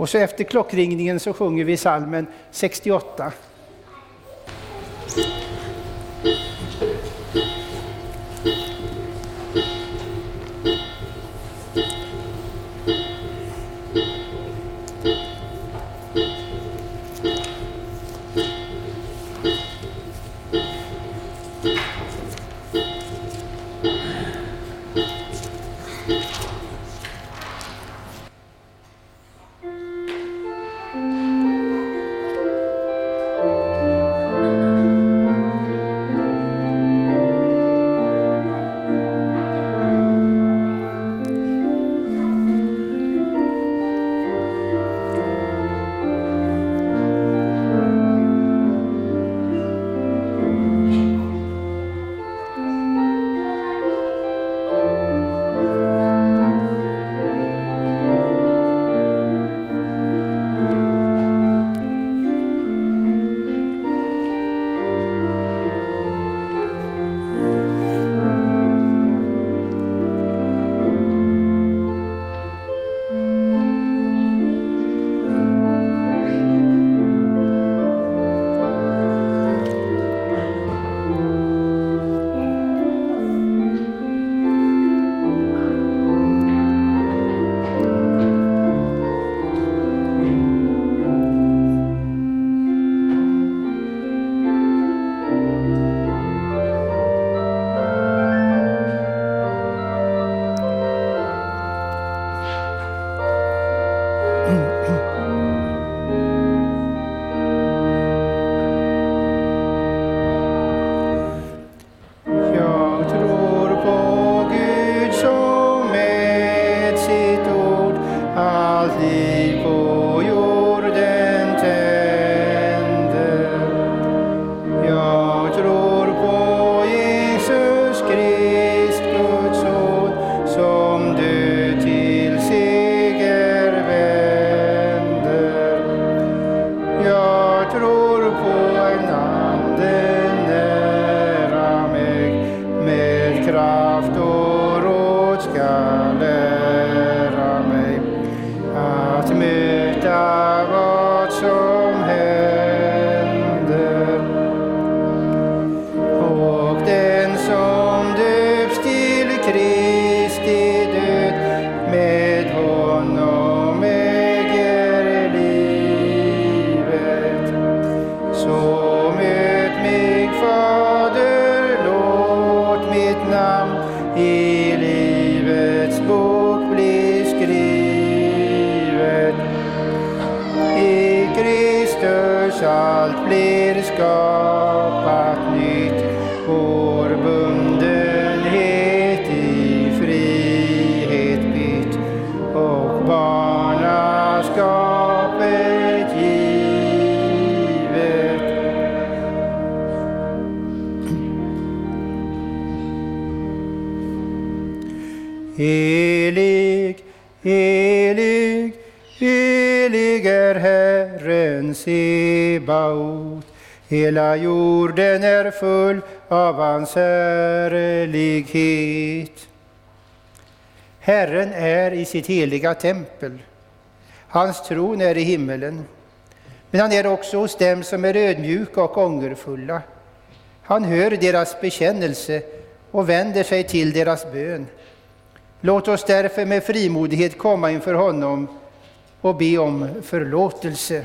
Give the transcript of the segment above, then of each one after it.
Och så efter klockringningen så sjunger vi salmen 68. Herren Sebaot. Hela jorden är full av hans härlighet. Herren är i sitt heliga tempel. Hans tron är i himmelen. Men han är också hos dem som är ödmjuka och ångerfulla. Han hör deras bekännelse och vänder sig till deras bön. Låt oss därför med frimodighet komma inför honom och be om förlåtelse.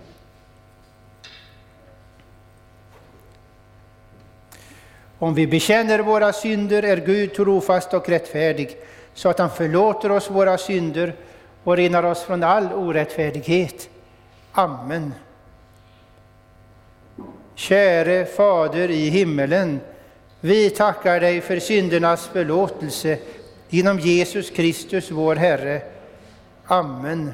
Om vi bekänner våra synder är Gud trofast och rättfärdig, så att han förlåter oss våra synder och renar oss från all orättfärdighet. Amen. Käre Fader i himmelen, vi tackar dig för syndernas förlåtelse genom Jesus Kristus, vår Herre. Amen.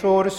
Bland människor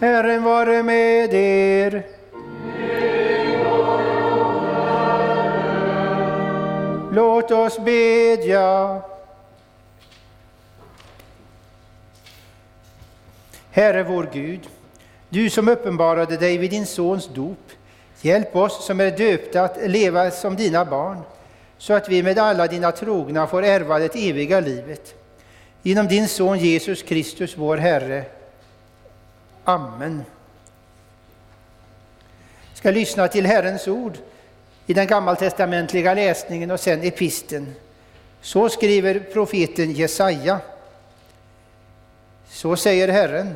Herren vare med er. Låt oss bedja. Herre vår Gud, du som uppenbarade dig vid din Sons dop, hjälp oss som är döpta att leva som dina barn, så att vi med alla dina trogna får ärva det eviga livet. Genom din Son Jesus Kristus, vår Herre. Amen. Vi ska lyssna till Herrens ord i den gammaltestamentliga läsningen och sen episten. Så skriver profeten Jesaja. Så säger Herren.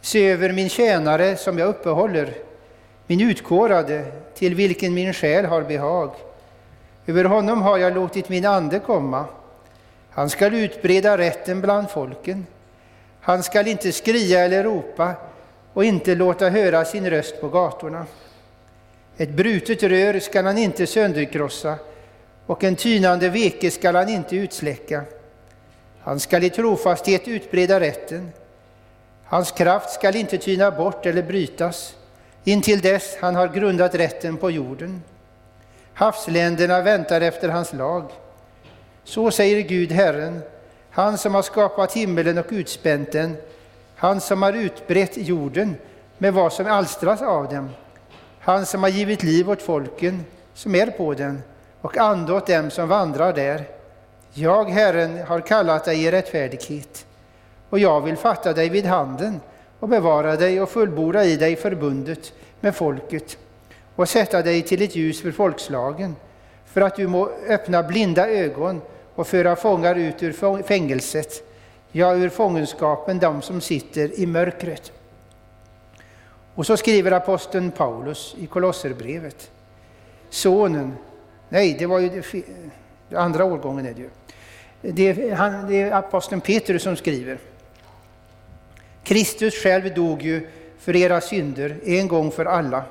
Se över min tjänare som jag uppehåller, min utkårade, till vilken min själ har behag. Över honom har jag låtit min ande komma. Han skall utbreda rätten bland folken. Han skall inte skria eller ropa och inte låta höra sin röst på gatorna. Ett brutet rör skall han inte sönderkrossa och en tynande veke skall han inte utsläcka. Han skall i trofasthet utbreda rätten. Hans kraft skall inte tyna bort eller brytas intill dess han har grundat rätten på jorden. Havsländerna väntar efter hans lag. Så säger Gud, Herren, han som har skapat himmelen och utspänt den, han som har utbrett jorden med vad som alstras av dem, han som har givit liv åt folken som är på den och ande åt dem som vandrar där. Jag, Herren, har kallat dig i rättfärdighet, och jag vill fatta dig vid handen och bevara dig och fullborda i dig förbundet med folket och sätta dig till ett ljus för folkslagen, för att du må öppna blinda ögon och föra fångar ut ur fängelset, ja, ur fångenskapen, de som sitter i mörkret. Och så skriver aposteln Paulus i Kolosserbrevet. Sonen, nej, det var ju det, andra årgången är det ju. Det är, han, det är aposteln Petrus som skriver. Kristus själv dog ju för era synder en gång för alla.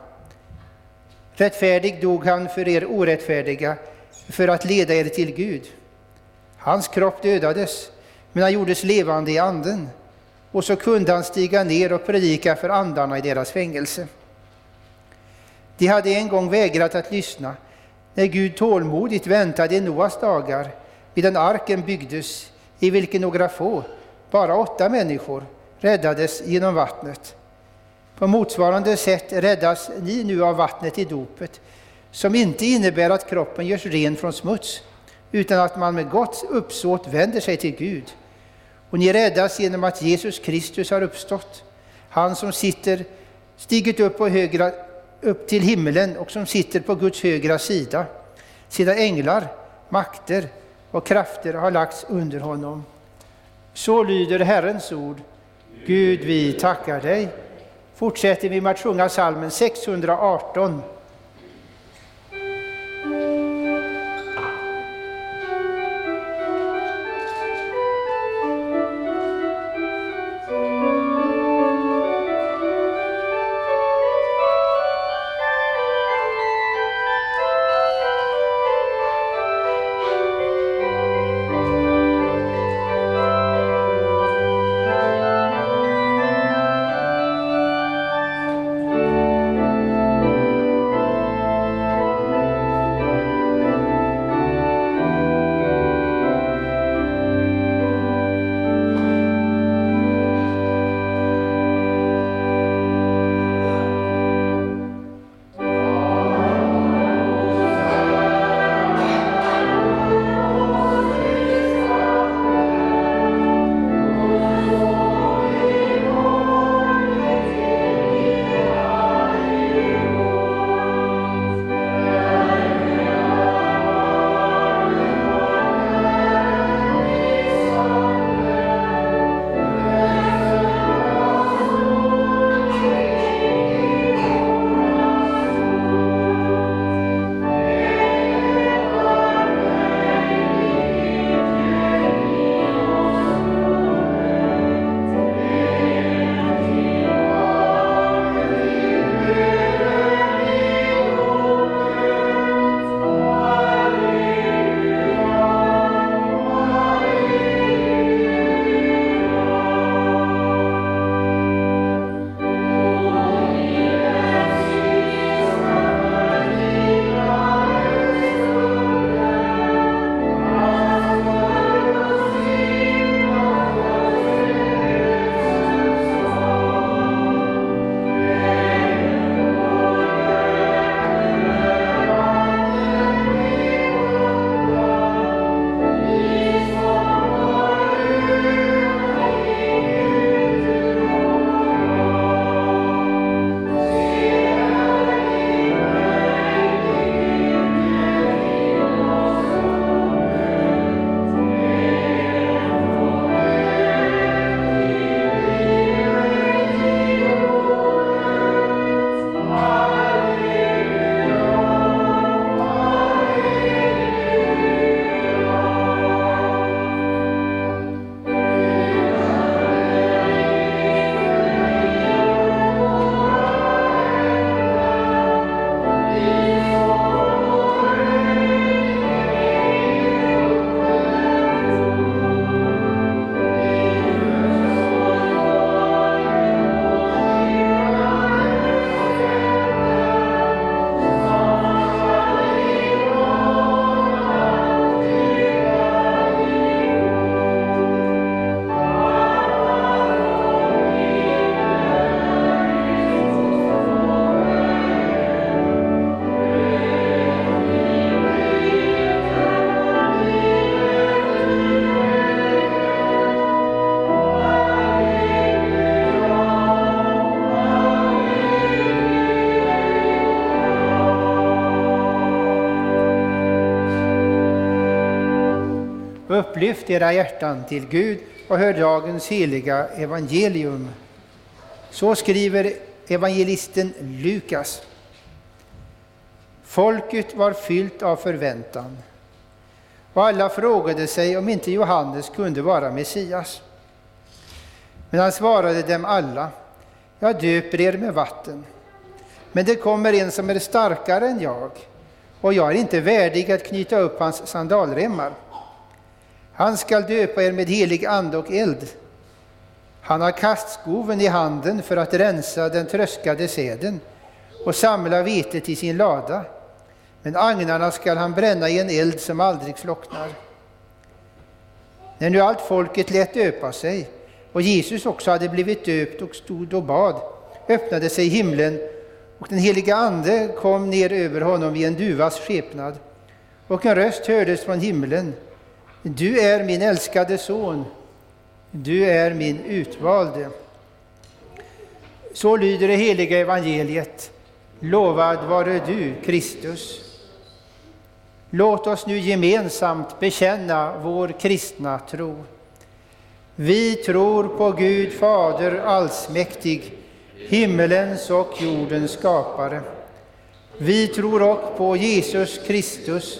Rättfärdig dog han för er orättfärdiga, för att leda er till Gud. Hans kropp dödades, men han gjordes levande i anden, och så kunde han stiga ner och predika för andarna i deras fängelse. De hade en gång vägrat att lyssna, när Gud tålmodigt väntade i Noas dagar, medan arken byggdes, i vilken några få, bara åtta människor, räddades genom vattnet. På motsvarande sätt räddas ni nu av vattnet i dopet, som inte innebär att kroppen görs ren från smuts, utan att man med gott uppsåt vänder sig till Gud. Och ni räddas genom att Jesus Kristus har uppstått, han som sitter, stigit upp, på högra, upp till himmelen och som sitter på Guds högra sida, sedan änglar, makter och krafter har lagts under honom. Så lyder Herrens ord. Gud, vi tackar dig fortsätter vi med att sjunga salmen 618. Lyft era hjärtan till Gud och hör dagens heliga evangelium. Så skriver evangelisten Lukas. Folket var fyllt av förväntan och alla frågade sig om inte Johannes kunde vara Messias. Men han svarade dem alla, jag döper er med vatten, men det kommer en som är starkare än jag, och jag är inte värdig att knyta upp hans sandalremmar. Han skall döpa er med helig ande och eld. Han har kastskoven i handen för att rensa den tröskade säden och samla vetet i sin lada men agnarna skall han bränna i en eld som aldrig slocknar. När nu allt folket lät döpa sig och Jesus också hade blivit döpt och stod och bad öppnade sig himlen och den heliga Ande kom ner över honom i en duvas skepnad och en röst hördes från himlen. Du är min älskade son, du är min utvalde. Så lyder det heliga evangeliet. Lovad vare du, Kristus. Låt oss nu gemensamt bekänna vår kristna tro. Vi tror på Gud Fader allsmäktig, himmelens och jordens skapare. Vi tror också på Jesus Kristus,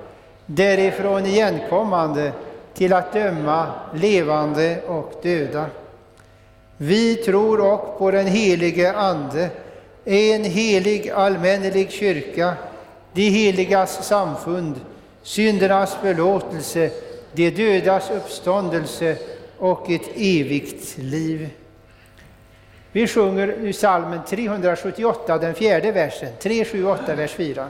därifrån igenkommande till att döma levande och döda. Vi tror och på den helige Ande, en helig allmännelig kyrka, de heligas samfund, syndernas förlåtelse, de dödas uppståndelse och ett evigt liv. Vi sjunger nu psalmen 378, den fjärde versen, 378, vers 4.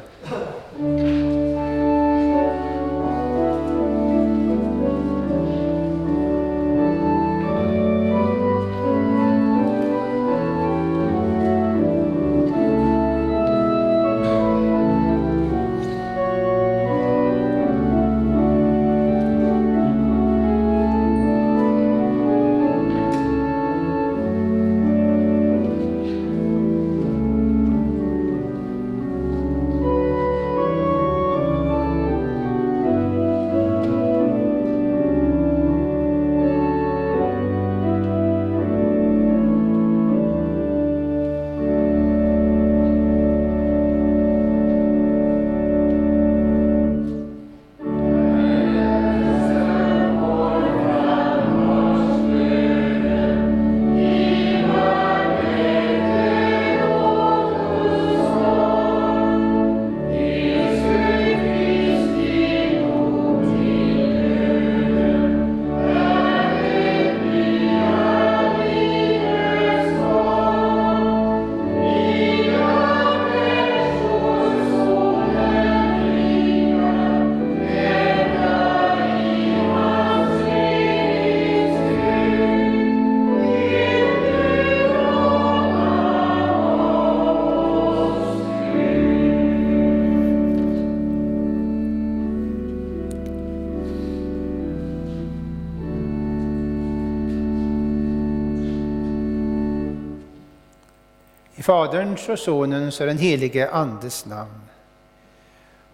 Faderns och Sonens och den helige Andes namn.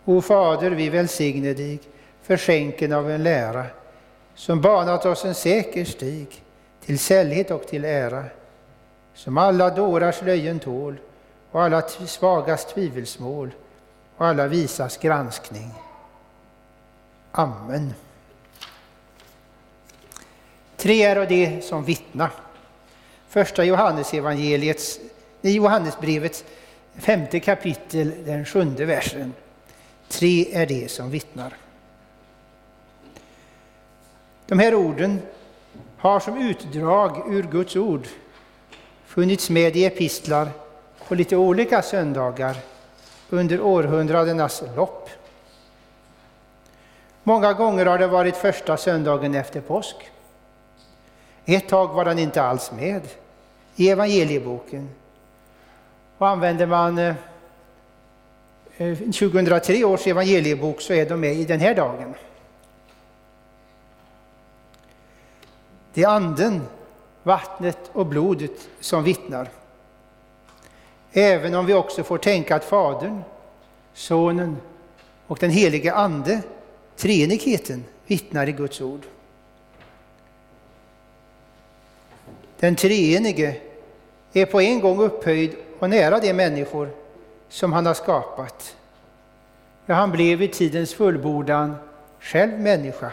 O Fader, vi välsignar dig för skänken av en lära som banat oss en säker stig till sällhet och till ära, som alla dårars löjen tål och alla svagas tvivelsmål och alla visas granskning. Amen. Tre är det som vittna. Första Johannes det i Johannesbrevets femte kapitel, den sjunde versen. Tre är det som vittnar. De här orden har som utdrag ur Guds ord funnits med i epistlar på lite olika söndagar under århundradenas lopp. Många gånger har det varit första söndagen efter påsk. Ett tag var den inte alls med i evangelieboken. Och använder man eh, 2003 års evangeliebok så är de med i den här dagen. Det är anden, vattnet och blodet som vittnar. Även om vi också får tänka att Fadern, Sonen och den helige Ande, treenigheten, vittnar i Guds ord. Den treenige är på en gång upphöjd och nära de människor som han har skapat. Ja, han blev i tidens fullbordan själv människa.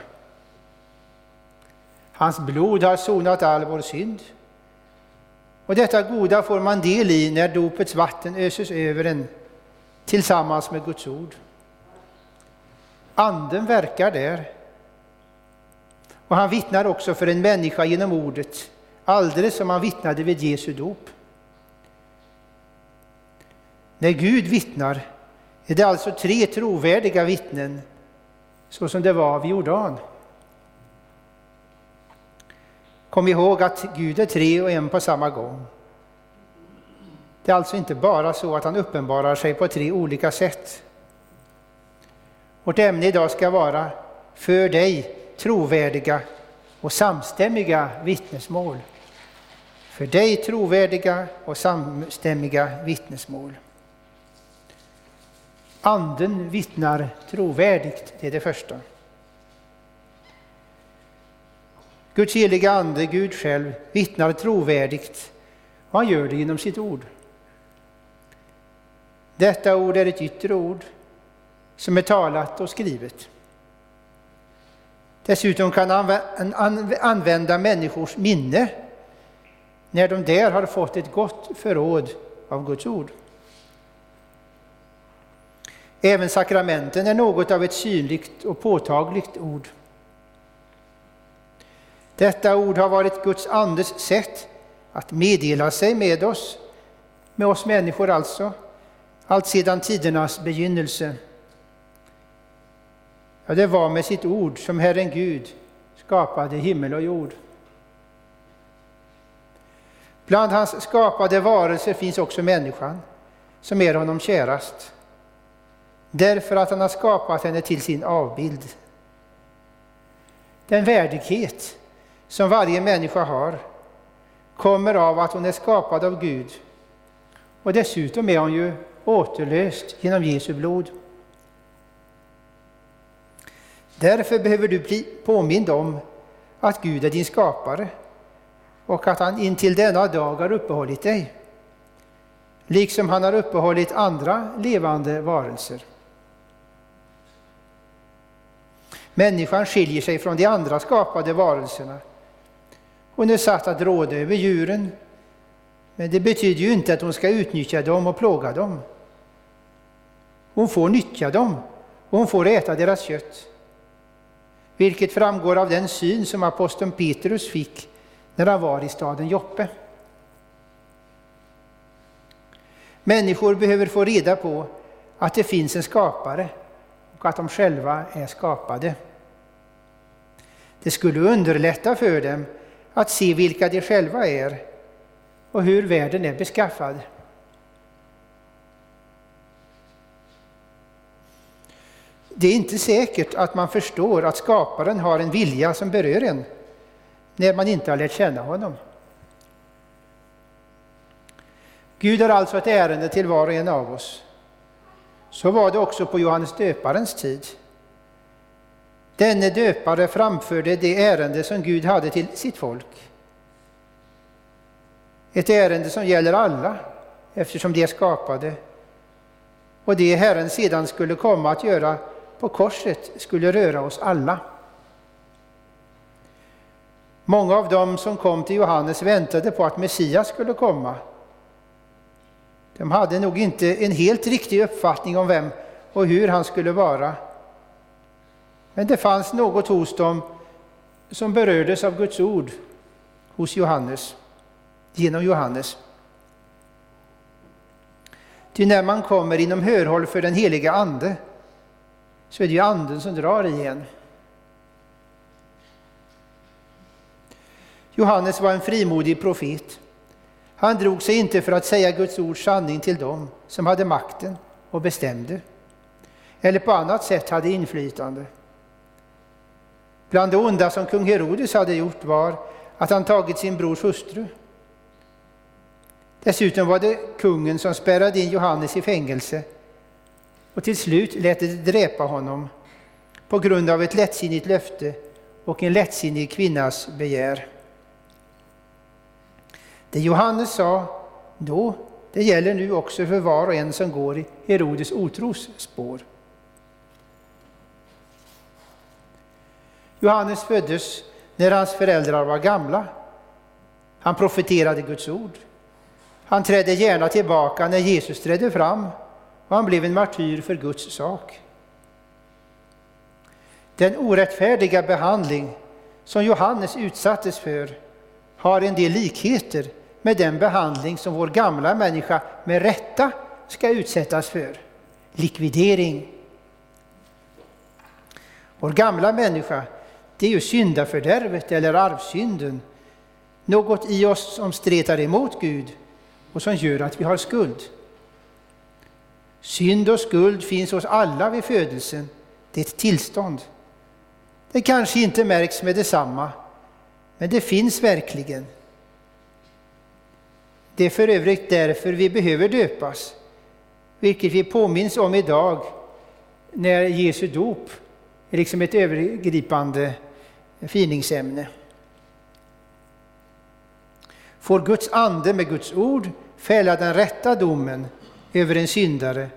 Hans blod har sonat all vår synd. Och detta goda får man del i när dopets vatten öses över en tillsammans med Guds ord. Anden verkar där. Och han vittnar också för en människa genom ordet, alldeles som han vittnade vid Jesu dop. När Gud vittnar är det alltså tre trovärdiga vittnen, så som det var vid Jordan. Kom ihåg att Gud är tre och en på samma gång. Det är alltså inte bara så att han uppenbarar sig på tre olika sätt. Vårt ämne idag ska vara för dig trovärdiga och samstämmiga vittnesmål. För dig trovärdiga och samstämmiga vittnesmål. Anden vittnar trovärdigt, det är det första. Guds heliga Ande, Gud själv, vittnar trovärdigt och han gör det genom sitt ord. Detta ord är ett yttre ord som är talat och skrivet. Dessutom kan han använda människors minne när de där har fått ett gott förråd av Guds ord. Även sakramenten är något av ett synligt och påtagligt ord. Detta ord har varit Guds andes sätt att meddela sig med oss, med oss människor alltså, allt sedan tidernas begynnelse. Ja, det var med sitt ord som Herren Gud skapade himmel och jord. Bland hans skapade varelser finns också människan, som är honom kärast, därför att han har skapat henne till sin avbild. Den värdighet som varje människa har kommer av att hon är skapad av Gud. Och dessutom är hon ju återlöst genom Jesu blod. Därför behöver du bli påmind om att Gud är din skapare och att han intill denna dag har uppehållit dig, liksom han har uppehållit andra levande varelser. Människan skiljer sig från de andra skapade varelserna hon är satt att råda över djuren, men det betyder ju inte att hon ska utnyttja dem och plåga dem. Hon får nyttja dem och hon får äta deras kött, vilket framgår av den syn som aposteln Petrus fick när han var i staden Joppe. Människor behöver få reda på att det finns en skapare och att de själva är skapade. Det skulle underlätta för dem att se vilka de själva är och hur världen är beskaffad. Det är inte säkert att man förstår att skaparen har en vilja som berör en när man inte har lärt känna honom. Gud har alltså ett ärende till var och en av oss. Så var det också på Johannes döparens tid. Denne döpare framförde det ärende som Gud hade till sitt folk. Ett ärende som gäller alla, eftersom de är skapade. Och det Herren sedan skulle komma att göra på korset skulle röra oss alla. Många av dem som kom till Johannes väntade på att Messias skulle komma. De hade nog inte en helt riktig uppfattning om vem och hur han skulle vara. Men det fanns något hos dem som berördes av Guds ord hos Johannes, genom Johannes. Ty när man kommer inom hörhåll för den heliga Ande så är det ju Anden som drar i en. Johannes var en frimodig profet. Han drog sig inte för att säga Guds ords sanning till dem som hade makten och bestämde, eller på annat sätt hade inflytande. Bland det onda som kung Herodes hade gjort var att han tagit sin brors hustru. Dessutom var det kungen som spärrade in Johannes i fängelse och till slut lät det dräpa honom på grund av ett lättsinnigt löfte och en lättsinnig kvinnas begär. Det Johannes sa då, det gäller nu också för var och en som går i Herodes otros spår. Johannes föddes när hans föräldrar var gamla. Han profeterade Guds ord. Han trädde gärna tillbaka när Jesus trädde fram och han blev en martyr för Guds sak. Den orättfärdiga behandling som Johannes utsattes för har en del likheter med den behandling som vår gamla människa med rätta ska utsättas för. Likvidering. Vår gamla människa, det är ju syndafördärvet eller arvsynden. Något i oss som stretar emot Gud och som gör att vi har skuld. Synd och skuld finns hos alla vid födelsen. Det är ett tillstånd. Det kanske inte märks med detsamma, men det finns verkligen. Det är för övrigt därför vi behöver döpas, vilket vi påminns om idag när Jesu dop är liksom ett övergripande finingsämne. Får Guds ande med Guds ord fälla den rätta domen över en syndare,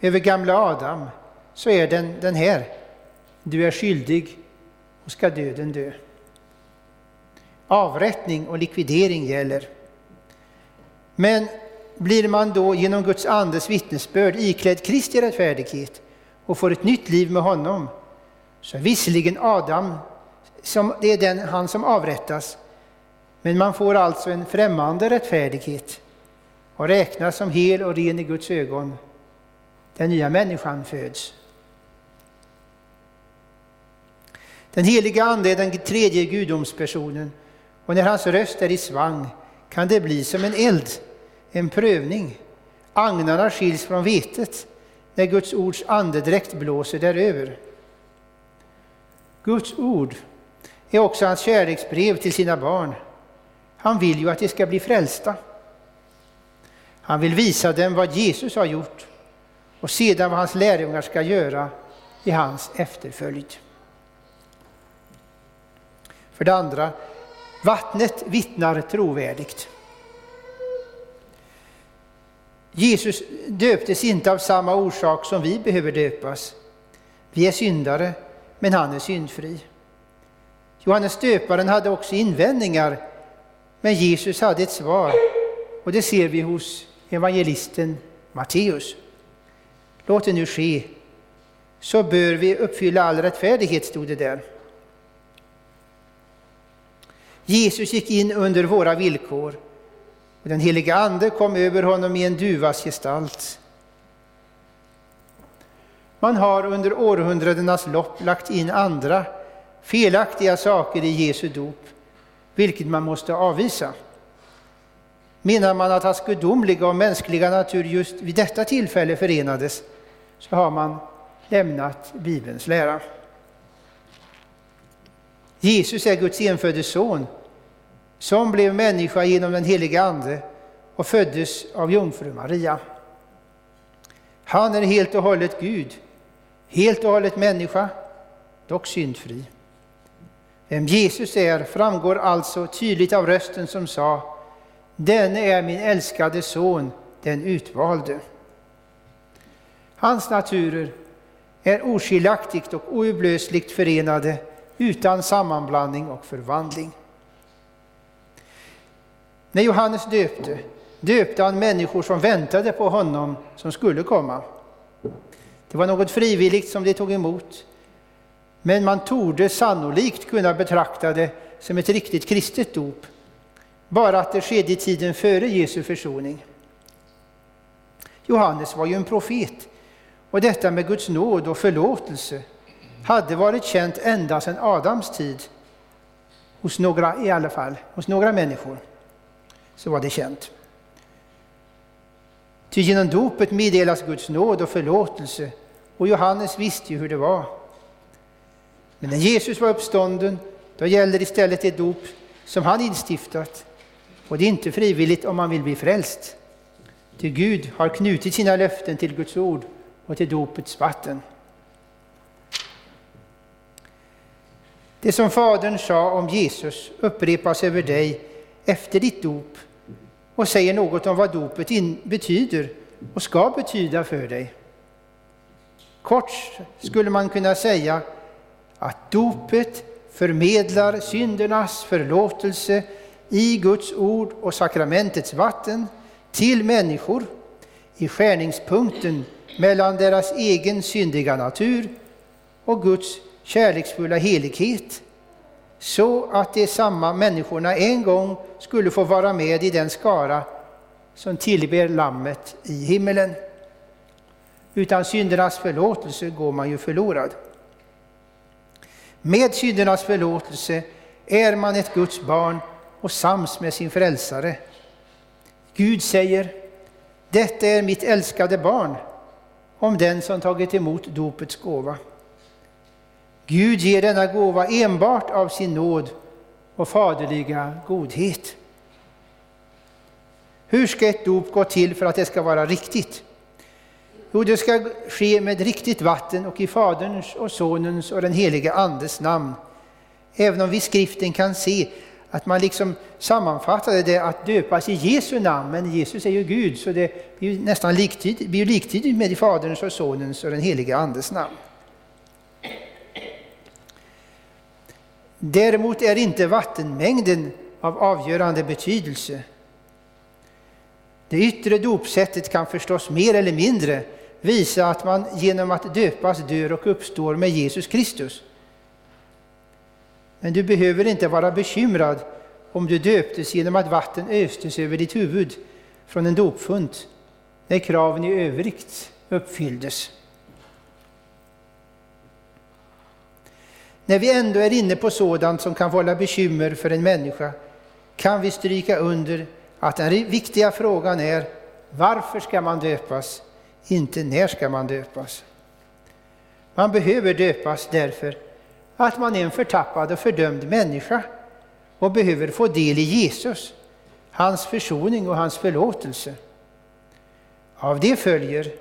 över gamla Adam, så är den den här. Du är skyldig och ska döden dö. Avrättning och likvidering gäller. Men blir man då genom Guds andes vittnesbörd iklädd Kristi rättfärdighet och får ett nytt liv med honom, så är visserligen Adam som, det är den, han som avrättas, men man får alltså en främmande rättfärdighet och räknas som hel och ren i Guds ögon. Den nya människan föds. Den heliga Ande är den tredje gudomspersonen och när hans röst är i svang kan det bli som en eld, en prövning. Agnarna skiljs från vetet när Guds ords andedräkt blåser däröver. Guds ord är också hans kärleksbrev till sina barn. Han vill ju att de ska bli frälsta. Han vill visa dem vad Jesus har gjort och sedan vad hans lärjungar ska göra i hans efterföljd. För det andra, vattnet vittnar trovärdigt. Jesus döptes inte av samma orsak som vi behöver döpas. Vi är syndare, men han är syndfri. Johannes döparen hade också invändningar, men Jesus hade ett svar. Och det ser vi hos evangelisten Matteus. Låt det nu ske, så bör vi uppfylla all rättfärdighet, stod det där. Jesus gick in under våra villkor och den helige Ande kom över honom i en duvas gestalt. Man har under århundradenas lopp lagt in andra felaktiga saker i Jesu dop, vilket man måste avvisa. Menar man att hans gudomliga och mänskliga natur just vid detta tillfälle förenades, så har man lämnat Bibelns lära. Jesus är Guds enfödde son, som blev människa genom den heliga Ande och föddes av jungfru Maria. Han är helt och hållet Gud, helt och hållet människa, dock syndfri. Vem Jesus är framgår alltså tydligt av rösten som sa Denne är min älskade son, den utvalde. Hans naturer är oskiljaktigt och oupplösligt förenade utan sammanblandning och förvandling. När Johannes döpte, döpte han människor som väntade på honom som skulle komma. Det var något frivilligt som de tog emot, men man torde sannolikt kunna betrakta det som ett riktigt kristet dop, bara att det skedde i tiden före Jesu försoning. Johannes var ju en profet, och detta med Guds nåd och förlåtelse hade varit känt ända sedan Adams tid. Hos några i alla fall, hos några människor, så var det känt. Ty genom dopet meddelas Guds nåd och förlåtelse, och Johannes visste ju hur det var. Men när Jesus var uppstånden, då gäller istället det dop som han instiftat, och det är inte frivilligt om man vill bli frälst. Ty Gud har knutit sina löften till Guds ord och till dopets vatten. Det som Fadern sa om Jesus upprepas över dig efter ditt dop och säger något om vad dopet betyder och ska betyda för dig. Kort skulle man kunna säga att dopet förmedlar syndernas förlåtelse i Guds ord och sakramentets vatten till människor i skärningspunkten mellan deras egen syndiga natur och Guds kärleksfulla helighet så att de samma människorna en gång skulle få vara med i den skara som tillber Lammet i himmelen. Utan syndernas förlåtelse går man ju förlorad. Med syndernas förlåtelse är man ett Guds barn och sams med sin frälsare. Gud säger, detta är mitt älskade barn, om den som tagit emot dopets gåva. Gud ger denna gåva enbart av sin nåd och faderliga godhet. Hur ska ett dop gå till för att det ska vara riktigt? Jo, det ska ske med riktigt vatten och i Faderns och Sonens och den helige Andes namn. Även om vi i skriften kan se att man liksom sammanfattade det att döpas i Jesu namn, men Jesus är ju Gud, så det blir nästan liktydigt, blir liktydigt med i Faderns och Sonens och den helige Andes namn. Däremot är inte vattenmängden av avgörande betydelse. Det yttre dopsättet kan förstås mer eller mindre visa att man genom att döpas dör och uppstår med Jesus Kristus. Men du behöver inte vara bekymrad om du döptes genom att vatten östes över ditt huvud från en dopfunt när kraven i övrigt uppfylldes. När vi ändå är inne på sådant som kan vålla bekymmer för en människa kan vi stryka under att den viktiga frågan är varför ska man döpas, inte när ska man döpas. Man behöver döpas därför att man är en förtappad och fördömd människa och behöver få del i Jesus, hans försoning och hans förlåtelse. Av det följer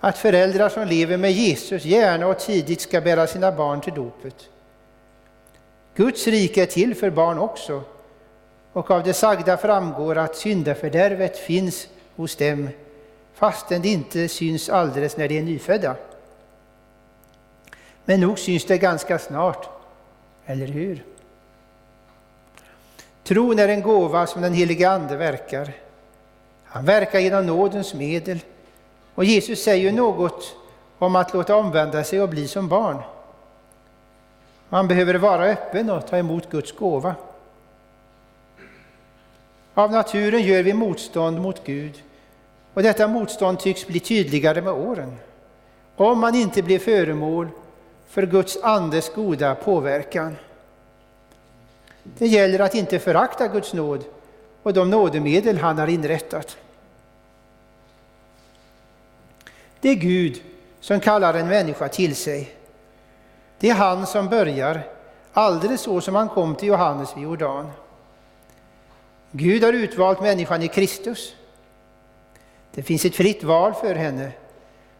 att föräldrar som lever med Jesus gärna och tidigt ska bära sina barn till dopet. Guds rike är till för barn också, och av det sagda framgår att syndafördärvet finns hos dem, fastän det inte syns alldeles när de är nyfödda. Men nog syns det ganska snart, eller hur? Tron är en gåva som den helige Ande verkar. Han verkar genom nådens medel och Jesus säger ju något om att låta omvända sig och bli som barn. Man behöver vara öppen och ta emot Guds gåva. Av naturen gör vi motstånd mot Gud och detta motstånd tycks bli tydligare med åren. Om man inte blir föremål för Guds andes goda påverkan. Det gäller att inte förakta Guds nåd och de nådemedel han har inrättat. Det är Gud som kallar en människa till sig. Det är han som börjar, alldeles så som han kom till Johannes vid Jordan. Gud har utvalt människan i Kristus. Det finns ett fritt val för henne,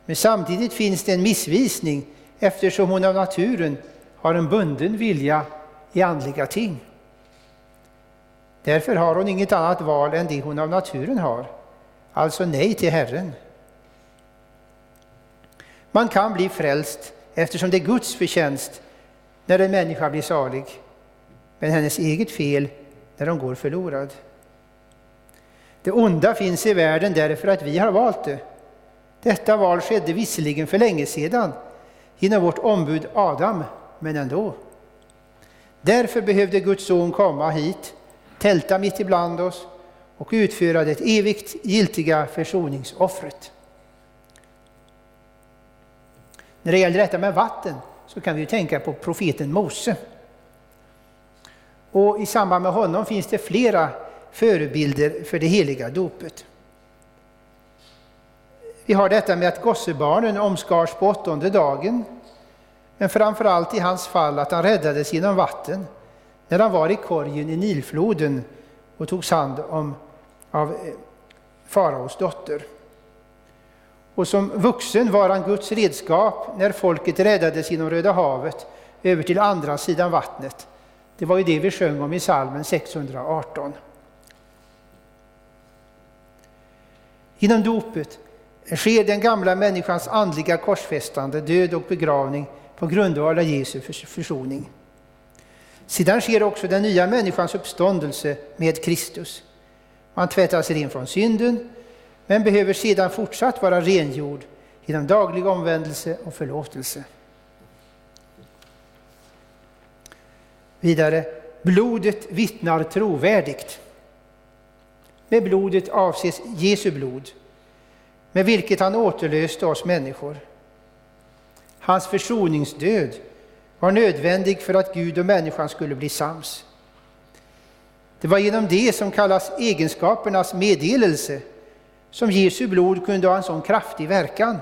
men samtidigt finns det en missvisning eftersom hon av naturen har en bunden vilja i andliga ting. Därför har hon inget annat val än det hon av naturen har, alltså nej till Herren. Man kan bli frälst eftersom det är Guds förtjänst när en människa blir salig, men hennes eget fel när hon går förlorad. Det onda finns i världen därför att vi har valt det. Detta val skedde visserligen för länge sedan genom vårt ombud Adam, men ändå. Därför behövde Guds son komma hit, tälta mitt ibland oss och utföra det evigt giltiga försoningsoffret. När det gäller detta med vatten så kan vi tänka på profeten Mose. Och i samband med honom finns det flera förebilder för det heliga dopet. Vi har detta med att gossebarnen omskars på åttonde dagen, men framför allt i hans fall att han räddades genom vatten när han var i korgen i Nilfloden och togs hand om av eh, faraos dotter. Och som vuxen var han Guds redskap när folket räddades genom Röda havet över till andra sidan vattnet. Det var ju det vi sjöng om i salmen 618. Genom dopet sker den gamla människans andliga korsfästande, död och begravning på grundval av Jesu försoning. Sedan sker också den nya människans uppståndelse med Kristus. Man tvättar sig in från synden, men behöver sedan fortsatt vara rengjord genom daglig omvändelse och förlåtelse. Vidare, blodet vittnar trovärdigt. Med blodet avses Jesu blod, med vilket han återlöste oss människor. Hans försoningsdöd var nödvändig för att Gud och människan skulle bli sams. Det var genom det som kallas egenskapernas meddelelse som Jesu blod kunde ha en sån kraftig verkan.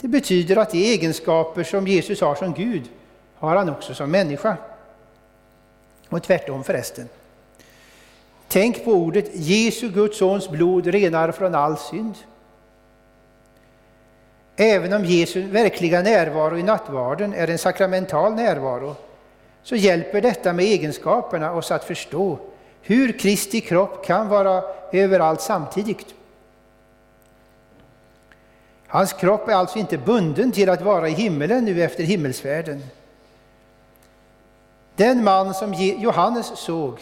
Det betyder att de egenskaper som Jesus har som Gud har han också som människa. Och tvärtom förresten. Tänk på ordet Jesu Guds sons blod renar från all synd. Även om Jesu verkliga närvaro i nattvarden är en sakramental närvaro så hjälper detta med egenskaperna oss att förstå hur Kristi kropp kan vara överallt samtidigt. Hans kropp är alltså inte bunden till att vara i himmelen nu efter himmelsfärden. Den man som Johannes såg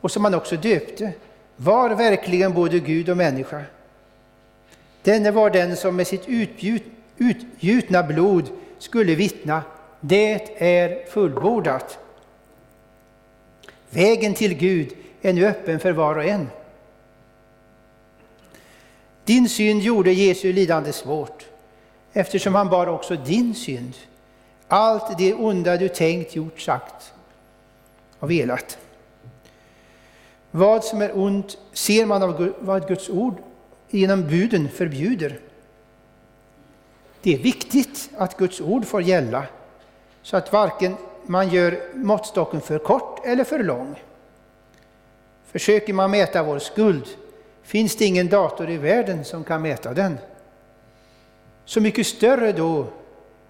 och som han också döpte var verkligen både Gud och människa. Denne var den som med sitt utgjutna blod skulle vittna det är fullbordat. Vägen till Gud är nu öppen för var och en. Din synd gjorde Jesu lidande svårt, eftersom han bar också din synd. Allt det onda du tänkt, gjort, sagt och velat. Vad som är ont ser man av vad Guds ord genom buden förbjuder. Det är viktigt att Guds ord får gälla så att varken man gör måttstocken för kort eller för lång. Försöker man mäta vår skuld finns det ingen dator i världen som kan mäta den. Så mycket större då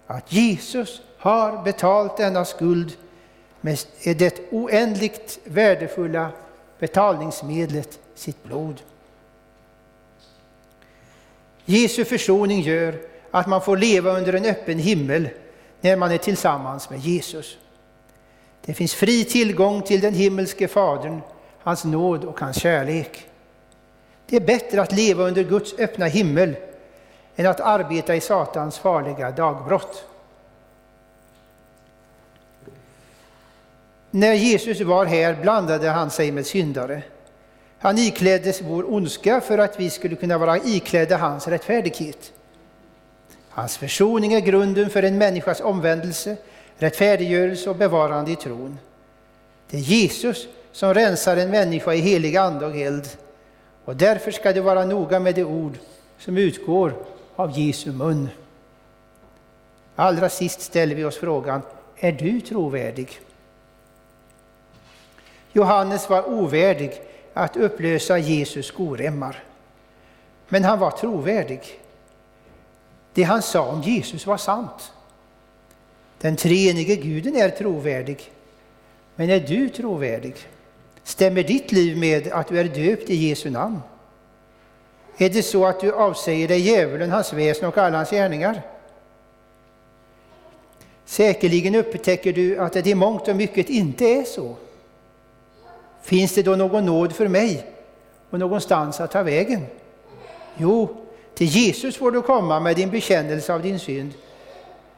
att Jesus har betalt denna skuld med det oändligt värdefulla betalningsmedlet sitt blod. Jesu försoning gör att man får leva under en öppen himmel när man är tillsammans med Jesus. Det finns fri tillgång till den himmelske Fadern, hans nåd och hans kärlek. Det är bättre att leva under Guds öppna himmel än att arbeta i Satans farliga dagbrott. När Jesus var här blandade han sig med syndare. Han ikläddes vår ondska för att vi skulle kunna vara iklädda hans rättfärdighet. Hans försoning är grunden för en människas omvändelse, rättfärdiggörelse och bevarande i tron. Det är Jesus som rensar en människa i helig ande och eld. Och därför ska du vara noga med de ord som utgår av Jesu mun. Allra sist ställer vi oss frågan, är du trovärdig? Johannes var ovärdig att upplösa Jesus skoremmar. Men han var trovärdig. Det han sa om Jesus var sant. Den treenige guden är trovärdig. Men är du trovärdig? Stämmer ditt liv med att du är döpt i Jesu namn? Är det så att du avsäger dig djävulen, hans väsen och alla hans gärningar? Säkerligen upptäcker du att det i mångt och mycket inte är så. Finns det då någon nåd för mig och någonstans att ta vägen? Jo, till Jesus får du komma med din bekännelse av din synd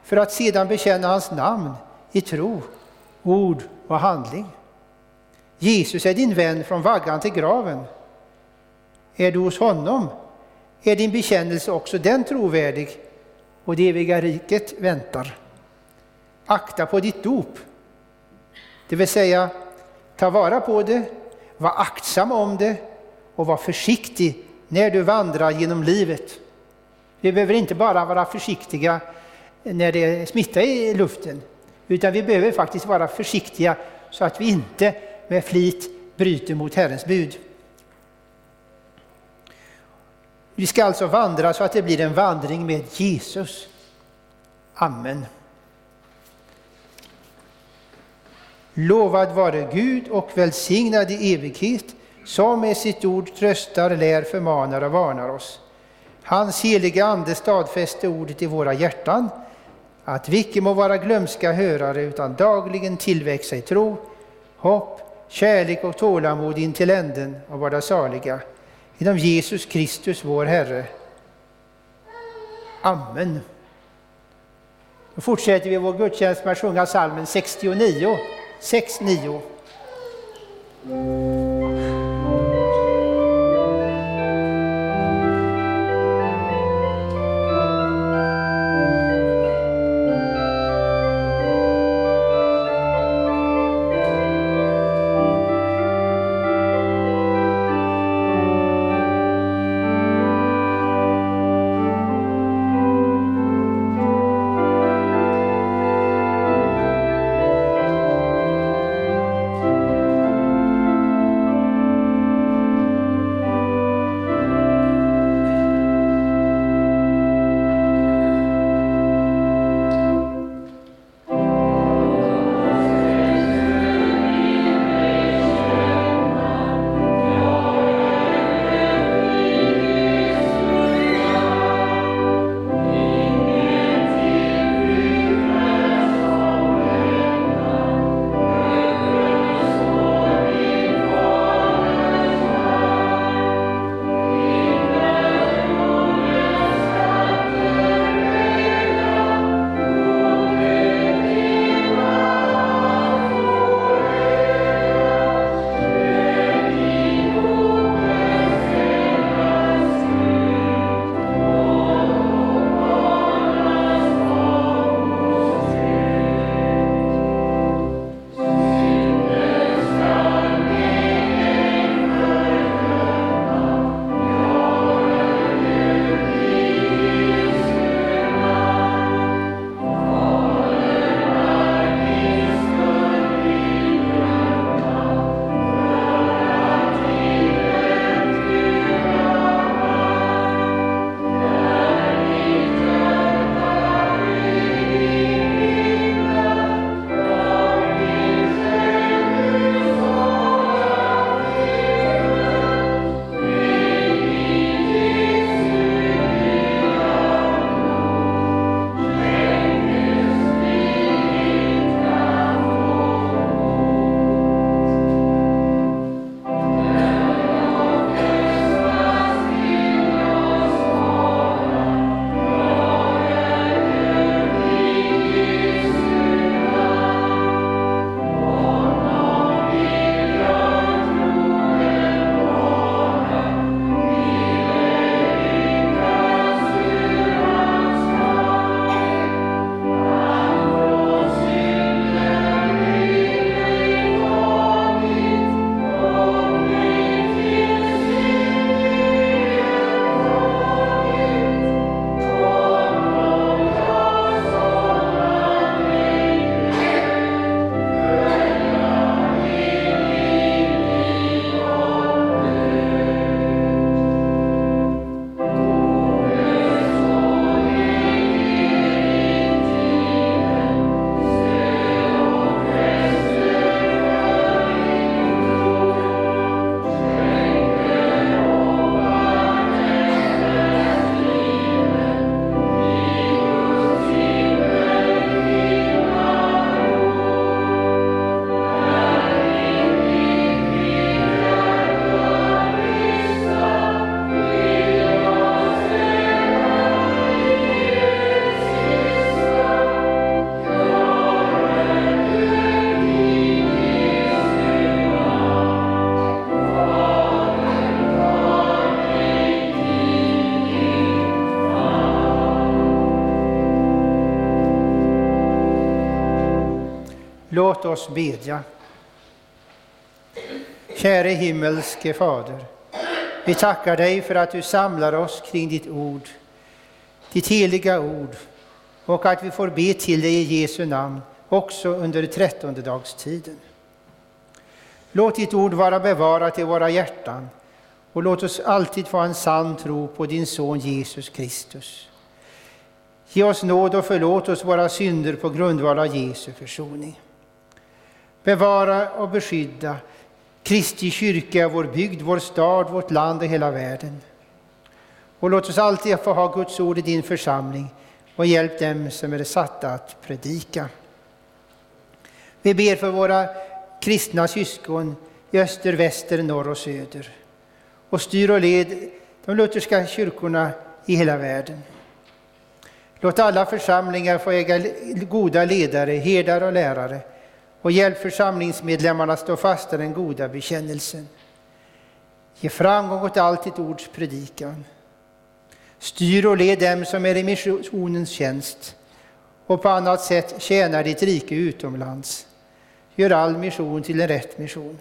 för att sedan bekänna hans namn i tro, ord och handling. Jesus är din vän från vaggan till graven. Är du hos honom är din bekännelse också den trovärdig och det eviga riket väntar. Akta på ditt dop. Det vill säga, ta vara på det, var aktsam om det och var försiktig när du vandrar genom livet. Vi behöver inte bara vara försiktiga när det är smitta i luften, utan vi behöver faktiskt vara försiktiga så att vi inte med flit bryter mot Herrens bud. Vi ska alltså vandra så att det blir en vandring med Jesus. Amen. Lovad vare Gud och välsignad i evighet, som med sitt ord tröstar, lär, förmanar och varnar oss. Hans heliga Ande stadfäste ordet i våra hjärtan, att vi icke må vara glömska hörare utan dagligen tillväxa i tro, hopp, kärlek och tålamod in till änden och vara saliga. Genom Jesus Kristus, vår Herre. Amen. Då fortsätter vi vår gudstjänst med att sjunga psalmen 69, 69. Låt oss bedja. Käre himmelske Fader, vi tackar dig för att du samlar oss kring ditt ord, ditt heliga ord, och att vi får be till dig i Jesu namn också under trettondedagstiden. Låt ditt ord vara bevarat i våra hjärtan och låt oss alltid få en sann tro på din son Jesus Kristus. Ge oss nåd och förlåt oss våra synder på grundval av Jesu försoning. Bevara och beskydda Kristi kyrka, vår bygd, vår stad, vårt land och hela världen. Och låt oss alltid få ha Guds ord i din församling och hjälp dem som är satta att predika. Vi ber för våra kristna syskon i öster, väster, norr och söder och styr och led de lutherska kyrkorna i hela världen. Låt alla församlingar få äga goda ledare, herdar och lärare och hjälp församlingsmedlemmarna stå fast i den goda bekännelsen. Ge framgång åt allt ditt ords predikan. Styr och led dem som är i missionens tjänst och på annat sätt tjänar ditt rike utomlands. Gör all mission till en rätt mission.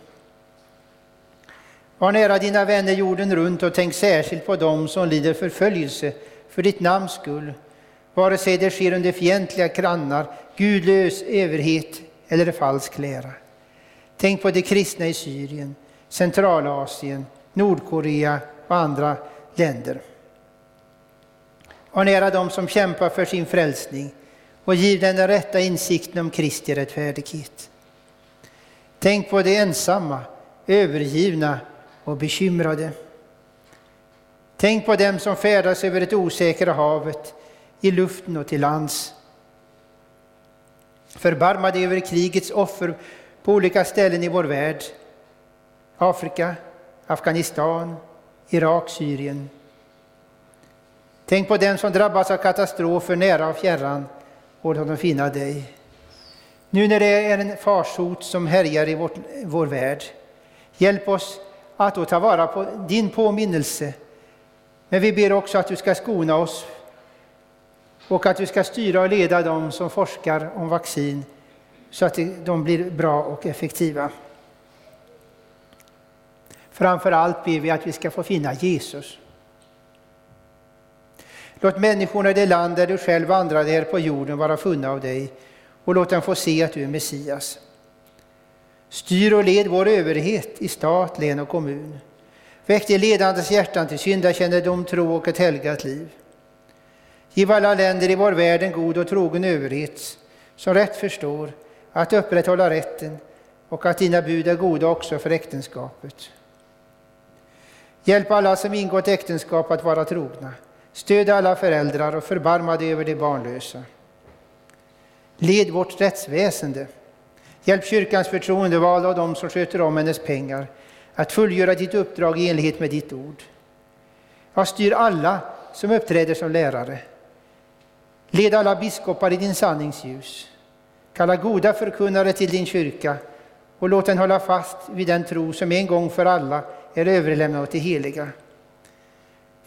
Var nära dina vänner jorden runt och tänk särskilt på dem som lider förföljelse för ditt namns skull, vare sig det sker under fientliga grannar, gudlös överhet eller falsk lära. Tänk på de kristna i Syrien, Centralasien, Nordkorea och andra länder. Var nära dem som kämpar för sin frälsning och giv den den rätta insikten om Kristi rättfärdighet. Tänk på de ensamma, övergivna och bekymrade. Tänk på dem som färdas över det osäkra havet, i luften och till lands. Förbarma dig över krigets offer på olika ställen i vår värld. Afrika, Afghanistan, Irak, Syrien. Tänk på den som drabbas av katastrofer nära och fjärran och låt dem finna dig. Nu när det är en farsot som härjar i vårt, vår värld, hjälp oss att då ta vara på din påminnelse. Men vi ber också att du ska skona oss och att du ska styra och leda dem som forskar om vaccin så att de blir bra och effektiva. Framför allt ber vi att vi ska få finna Jesus. Låt människorna i det land där du själv vandrade här på jorden vara funna av dig och låt dem få se att du är Messias. Styr och led vår överhet i stat, län och kommun. Väck de ledandes hjärtan till syndakännedom, tro och ett helgat liv. Giv alla länder i vår värld en god och trogen överhet som rätt förstår att upprätthålla rätten och att dina bud är goda också för äktenskapet. Hjälp alla som ingått äktenskap att vara trogna. Stöd alla föräldrar och förbarma dig över de barnlösa. Led vårt rättsväsende. Hjälp kyrkans förtroendevalda och de som sköter om hennes pengar att fullgöra ditt uppdrag i enlighet med ditt ord. Jag styr alla som uppträder som lärare. Led alla biskopar i din sanningsljus. Kalla goda förkunnare till din kyrka och låt den hålla fast vid den tro som en gång för alla är överlämnad åt de heliga.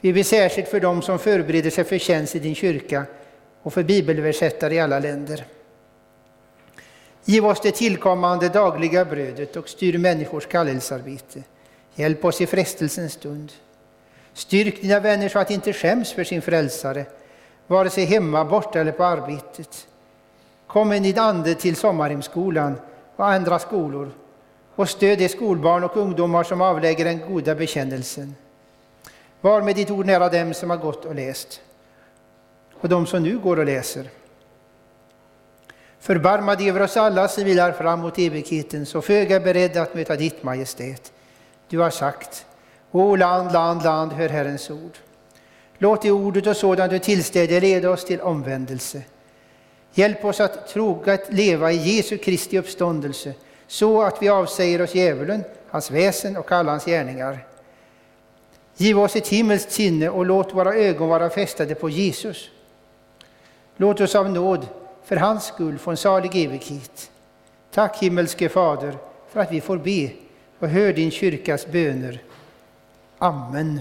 Vi ber särskilt för dem som förbereder sig för tjänst i din kyrka och för bibelöversättare i alla länder. Giv oss det tillkommande dagliga brödet och styr människors kallelsearbete. Hjälp oss i frestelsens stund. Styrk dina vänner så att de inte skäms för sin frälsare, vare sig hemma, borta eller på arbetet. Kom med din ande till Sommarhemsskolan och andra skolor och stöd de skolbarn och ungdomar som avlägger den goda bekännelsen. Var med ditt ord nära dem som har gått och läst och de som nu går och läser. Förbarma dig över oss alla som vilar fram mot evigheten, så föga beredda att möta ditt majestät. Du har sagt, O land, land, land, hör Herrens ord. Låt det ordet och sådant du tillstäder leda oss till omvändelse. Hjälp oss att troget leva i Jesu Kristi uppståndelse, så att vi avsäger oss djävulen, hans väsen och alla hans gärningar. Giv oss ett himmelskt sinne och låt våra ögon vara fästade på Jesus. Låt oss av nåd för hans skull få en salig evighet. Tack himmelske Fader för att vi får be och hör din kyrkas böner. Amen.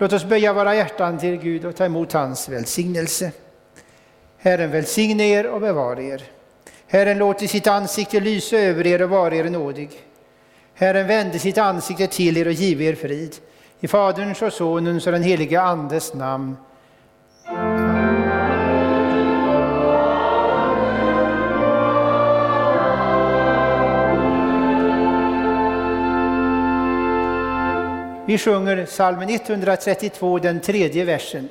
Låt oss böja våra hjärtan till Gud och ta emot hans välsignelse. Herren välsigne er och bevara er. Herren låter sitt ansikte lysa över er och vara er nådig. Herren vände sitt ansikte till er och give er frid. I Faderns och Sonens och den helige Andes namn. Vi sjunger psalmen 132, den tredje versen.